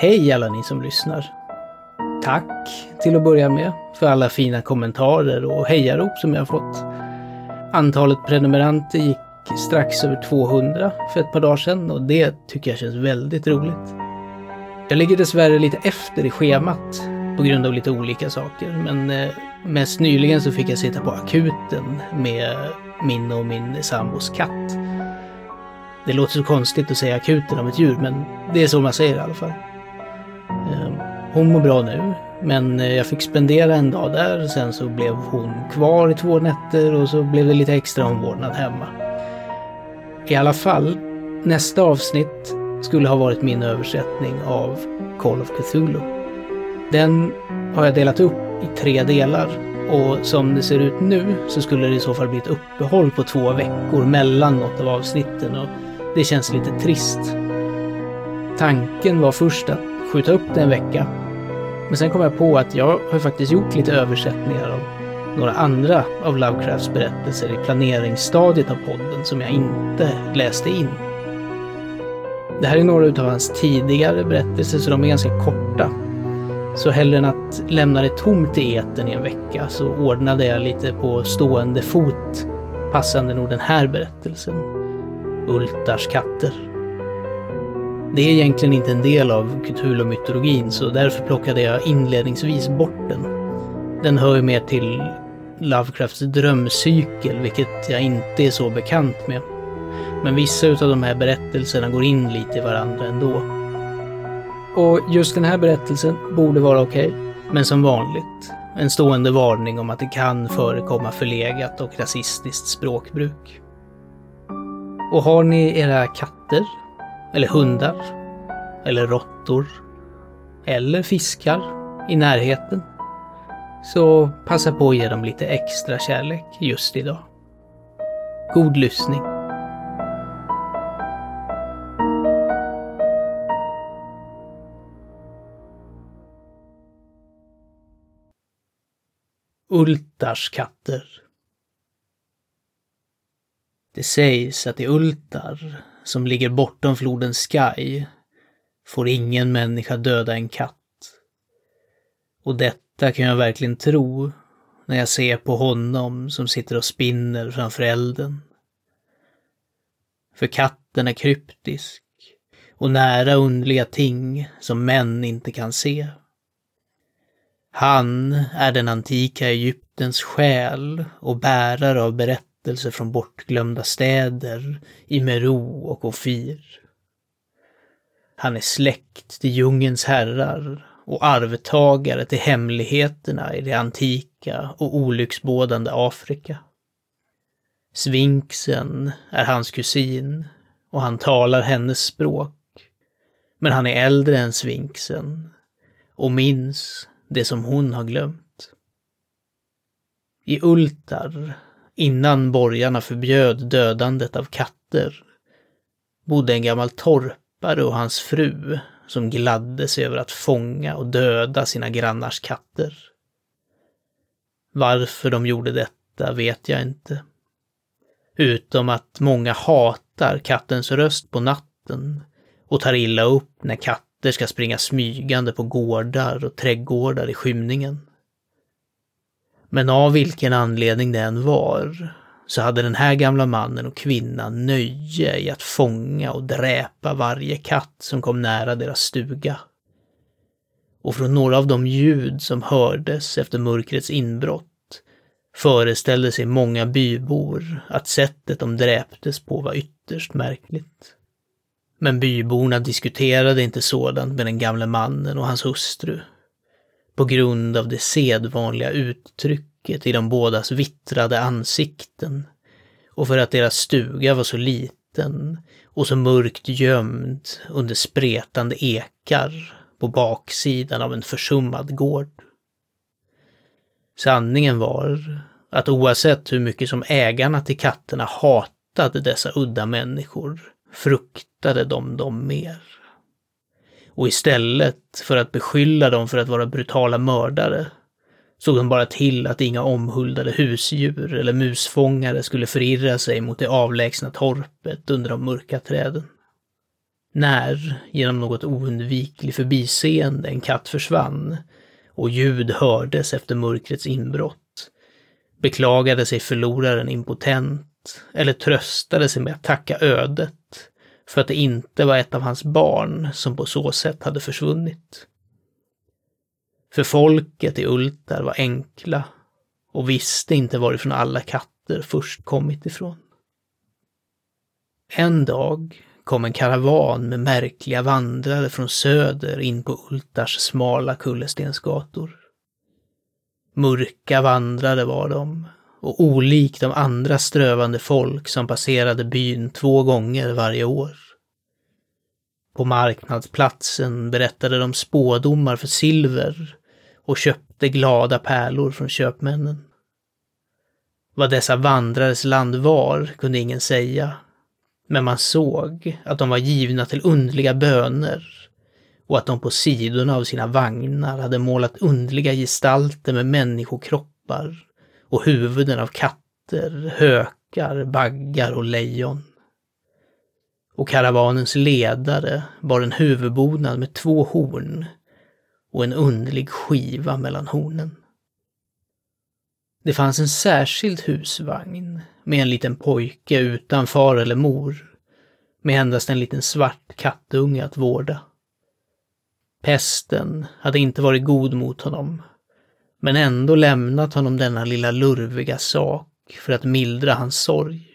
Hej alla ni som lyssnar! Tack till att börja med för alla fina kommentarer och hejarop som jag har fått. Antalet prenumeranter gick strax över 200 för ett par dagar sedan och det tycker jag känns väldigt roligt. Jag ligger dessvärre lite efter i schemat på grund av lite olika saker, men eh, mest nyligen så fick jag sitta på akuten med min och min sambos katt. Det låter så konstigt att säga akuten om ett djur, men det är så man säger i alla fall. Ehm, hon mår bra nu, men eh, jag fick spendera en dag där, sen så blev hon kvar i två nätter och så blev det lite extra omvårdnad hemma. I alla fall, nästa avsnitt skulle ha varit min översättning av Call of Cthulhu. Den har jag delat upp i tre delar och som det ser ut nu så skulle det i så fall bli ett uppehåll på två veckor mellan något av avsnitten och det känns lite trist. Tanken var först att skjuta upp det en vecka. Men sen kom jag på att jag har faktiskt gjort lite översättningar av några andra av Lovecrafts berättelser i planeringsstadiet av podden som jag inte läste in. Det här är några av hans tidigare berättelser, så de är ganska korta. Så hellre än att lämna det tomt i eten i en vecka så ordnade jag lite på stående fot passande nog den här berättelsen. Ultars katter. Det är egentligen inte en del av Cthulhu-mytologin så därför plockade jag inledningsvis bort den. Den hör ju mer till Lovecrafts drömcykel, vilket jag inte är så bekant med. Men vissa utav de här berättelserna går in lite i varandra ändå. Och just den här berättelsen borde vara okej, okay, men som vanligt en stående varning om att det kan förekomma förlegat och rasistiskt språkbruk. Och har ni era katter, eller hundar, eller råttor, eller fiskar i närheten, så passa på att ge dem lite extra kärlek just idag. God lyssning! Ultars katter. Det sägs att i Ultar, som ligger bortom floden Sky, får ingen människa döda en katt. Och detta kan jag verkligen tro när jag ser på honom som sitter och spinner framför elden. För katten är kryptisk och nära underliga ting som män inte kan se. Han är den antika Egyptens själ och bärare av berättelser från bortglömda städer i Meru och Ofir. Han är släkt till djungens herrar och arvtagare till hemligheterna i det antika och olycksbådande Afrika. Svinksen är hans kusin och han talar hennes språk. Men han är äldre än svinksen och minns det som hon har glömt. I Ultar, innan borgarna förbjöd dödandet av katter, bodde en gammal torpare och hans fru som gladde sig över att fånga och döda sina grannars katter. Varför de gjorde detta vet jag inte. Utom att många hatar kattens röst på natten och tar illa upp när katter ska springa smygande på gårdar och trädgårdar i skymningen. Men av vilken anledning det än var, så hade den här gamla mannen och kvinnan nöje i att fånga och dräpa varje katt som kom nära deras stuga. Och från några av de ljud som hördes efter mörkrets inbrott föreställde sig många bybor att sättet de dräptes på var ytterst märkligt. Men byborna diskuterade inte sådant med den gamle mannen och hans hustru. På grund av det sedvanliga uttrycket i de bådas vittrade ansikten och för att deras stuga var så liten och så mörkt gömd under spretande ekar på baksidan av en försummad gård. Sanningen var att oavsett hur mycket som ägarna till katterna hatade dessa udda människor fruktade de dem mer. Och istället för att beskylla dem för att vara brutala mördare såg de bara till att inga omhuldade husdjur eller musfångare skulle förirra sig mot det avlägsna torpet under de mörka träden. När, genom något oundvikligt förbiseende, en katt försvann och ljud hördes efter mörkrets inbrott, beklagade sig förloraren impotent eller tröstade sig med att tacka ödet för att det inte var ett av hans barn som på så sätt hade försvunnit. För folket i Ultar var enkla och visste inte varifrån alla katter först kommit ifrån. En dag kom en karavan med märkliga vandrare från söder in på Ultars smala kullerstensgator. Mörka vandrare var de och olik de andra strövande folk som passerade byn två gånger varje år. På marknadsplatsen berättade de spådomar för silver och köpte glada pärlor från köpmännen. Vad dessa vandrares land var kunde ingen säga, men man såg att de var givna till underliga böner och att de på sidorna av sina vagnar hade målat underliga gestalter med människokroppar och huvuden av katter, hökar, baggar och lejon. Och karavanens ledare bar en huvudbonad med två horn och en underlig skiva mellan hornen. Det fanns en särskild husvagn med en liten pojke utan far eller mor, med endast en liten svart kattunge att vårda. Pesten hade inte varit god mot honom, men ändå lämnat honom denna lilla lurviga sak för att mildra hans sorg.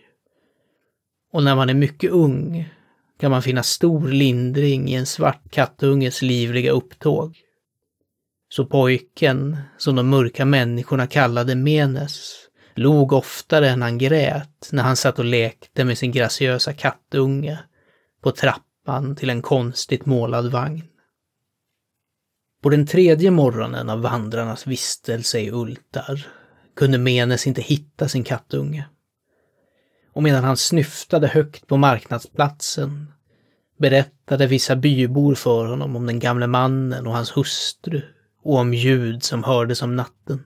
Och när man är mycket ung kan man finna stor lindring i en svart kattunges livliga upptåg. Så pojken, som de mörka människorna kallade Menes, log oftare än han grät när han satt och lekte med sin graciösa kattunge på trappan till en konstigt målad vagn. På den tredje morgonen av vandrarnas vistelse i Ultar kunde Menes inte hitta sin kattunge. Och medan han snyftade högt på marknadsplatsen berättade vissa bybor för honom om den gamle mannen och hans hustru och om ljud som hördes om natten.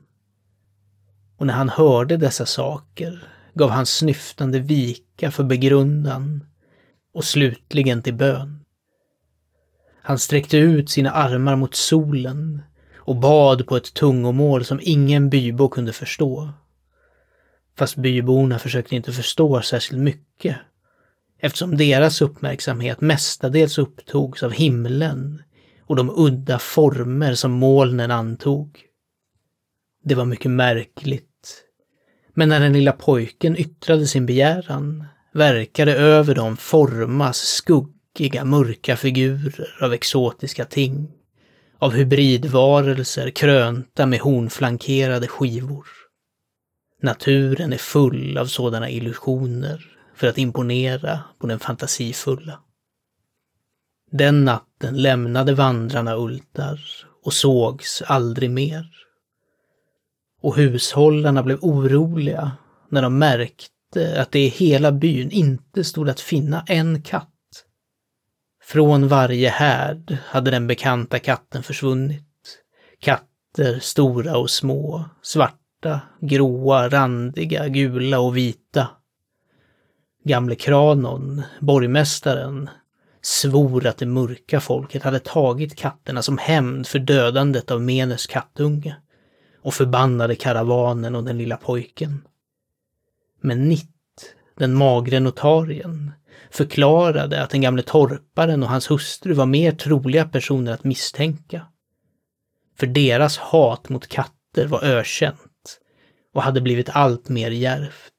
Och när han hörde dessa saker gav han snyftande vika för begrundan och slutligen till bön. Han sträckte ut sina armar mot solen och bad på ett tungomål som ingen bybo kunde förstå. Fast byborna försökte inte förstå särskilt mycket eftersom deras uppmärksamhet mestadels upptogs av himlen och de udda former som molnen antog. Det var mycket märkligt. Men när den lilla pojken yttrade sin begäran verkade över dem formas skuggiga, mörka figurer av exotiska ting. Av hybridvarelser krönta med hornflankerade skivor. Naturen är full av sådana illusioner för att imponera på den fantasifulla. Den natten lämnade vandrarna Ultar och sågs aldrig mer. Och hushållarna blev oroliga när de märkte att det i hela byn inte stod att finna en katt. Från varje härd hade den bekanta katten försvunnit. Katter stora och små, svarta, gråa, randiga, gula och vita. Gamle Kranon, borgmästaren, svor att det mörka folket hade tagit katterna som hämnd för dödandet av Menes kattunge och förbannade karavanen och den lilla pojken. Men Nitt, den magre notarien, förklarade att den gamle torparen och hans hustru var mer troliga personer att misstänka. För deras hat mot katter var ökänt och hade blivit allt mer djärvt.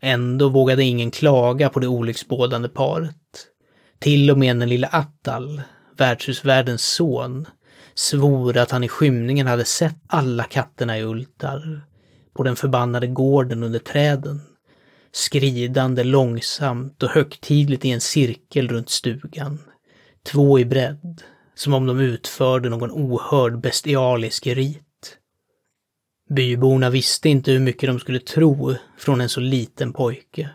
Ändå vågade ingen klaga på det olycksbådande paret. Till och med den lilla Attal, värdshusvärdens son, svor att han i skymningen hade sett alla katterna i Ultar, på den förbannade gården under träden, skridande långsamt och högtidligt i en cirkel runt stugan, två i bredd, som om de utförde någon ohörd bestialisk rit. Byborna visste inte hur mycket de skulle tro från en så liten pojke.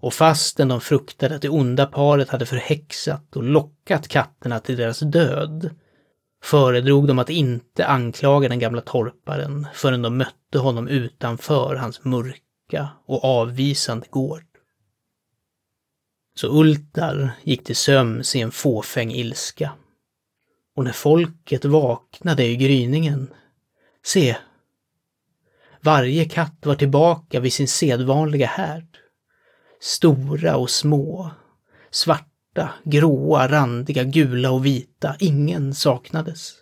Och fastän de fruktade att det onda paret hade förhäxat och lockat katterna till deras död, föredrog de att inte anklaga den gamla torparen förrän de mötte honom utanför hans mörka och avvisande gård. Så Ultar gick till sömns i en fåfäng ilska. Och när folket vaknade i gryningen, se, varje katt var tillbaka vid sin sedvanliga härd. Stora och små, svarta, gråa, randiga, gula och vita, ingen saknades.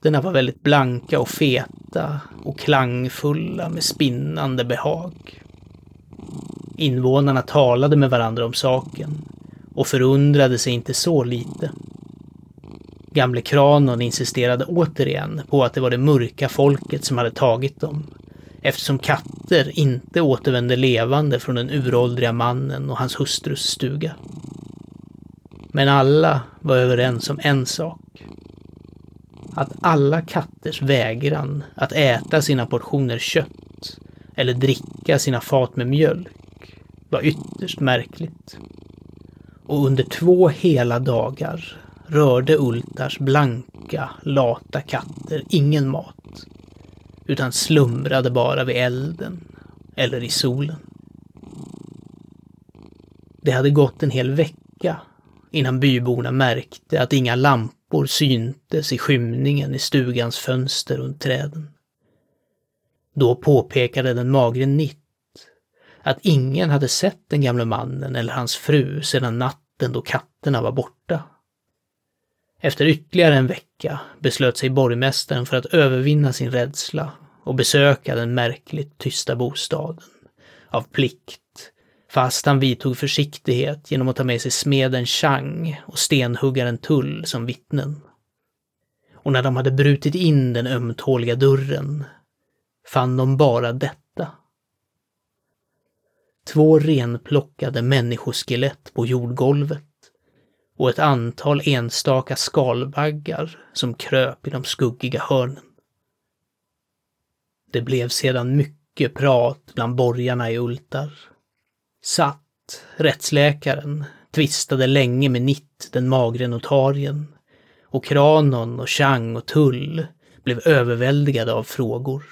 Katterna var väldigt blanka och feta och klangfulla med spinnande behag. Invånarna talade med varandra om saken och förundrade sig inte så lite. Gamle Kranon insisterade återigen på att det var det mörka folket som hade tagit dem, eftersom katter inte återvände levande från den uråldriga mannen och hans hustrus stuga. Men alla var överens om en sak. Att alla katters vägran att äta sina portioner kött eller dricka sina fat med mjölk var ytterst märkligt. Och under två hela dagar rörde Ultars blanka, lata katter ingen mat, utan slumrade bara vid elden eller i solen. Det hade gått en hel vecka innan byborna märkte att inga lampor syntes i skymningen i stugans fönster runt träden. Då påpekade den magre Nitt att ingen hade sett den gamle mannen eller hans fru sedan natten då katterna var borta. Efter ytterligare en vecka beslöt sig borgmästaren för att övervinna sin rädsla och besöka den märkligt tysta bostaden. Av plikt, fast han vidtog försiktighet genom att ta med sig smeden Chang och stenhuggaren Tull som vittnen. Och när de hade brutit in den ömtåliga dörren fann de bara detta. Två renplockade människoskelett på jordgolvet och ett antal enstaka skalbaggar som kröp i de skuggiga hörnen. Det blev sedan mycket prat bland borgarna i Ultar. Satt, rättsläkaren, tvistade länge med Nitt, den magre notarien, och Kranon och Chang och Tull blev överväldigade av frågor.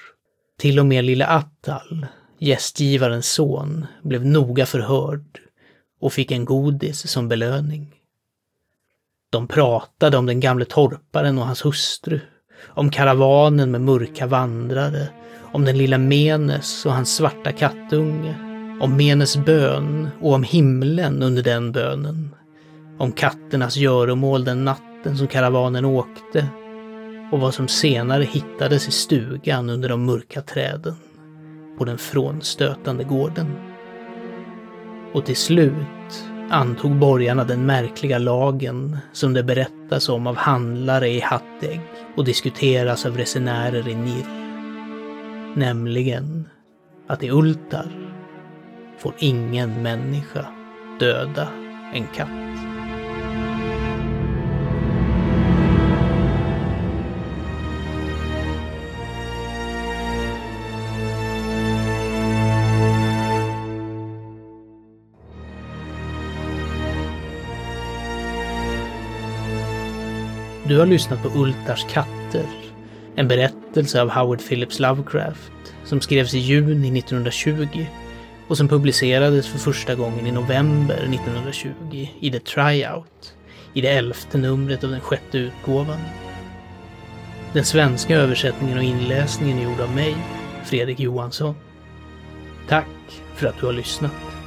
Till och med lille Attal, gästgivarens son, blev noga förhörd och fick en godis som belöning. De pratade om den gamle torparen och hans hustru, om karavanen med mörka vandrare, om den lilla Menes och hans svarta kattunge, om Menes bön och om himlen under den bönen, om katternas göromål den natten som karavanen åkte och vad som senare hittades i stugan under de mörka träden på den frånstötande gården. Och till slut antog borgarna den märkliga lagen som det berättas om av handlare i Hattegg och diskuteras av resenärer i Nir. Nämligen att i Ultar får ingen människa döda en katt. Du har lyssnat på Ultars katter, en berättelse av Howard Phillips Lovecraft som skrevs i juni 1920 och som publicerades för första gången i november 1920 i The Tryout, i det elfte numret av den sjätte utgåvan. Den svenska översättningen och inläsningen är gjord av mig, Fredrik Johansson. Tack för att du har lyssnat.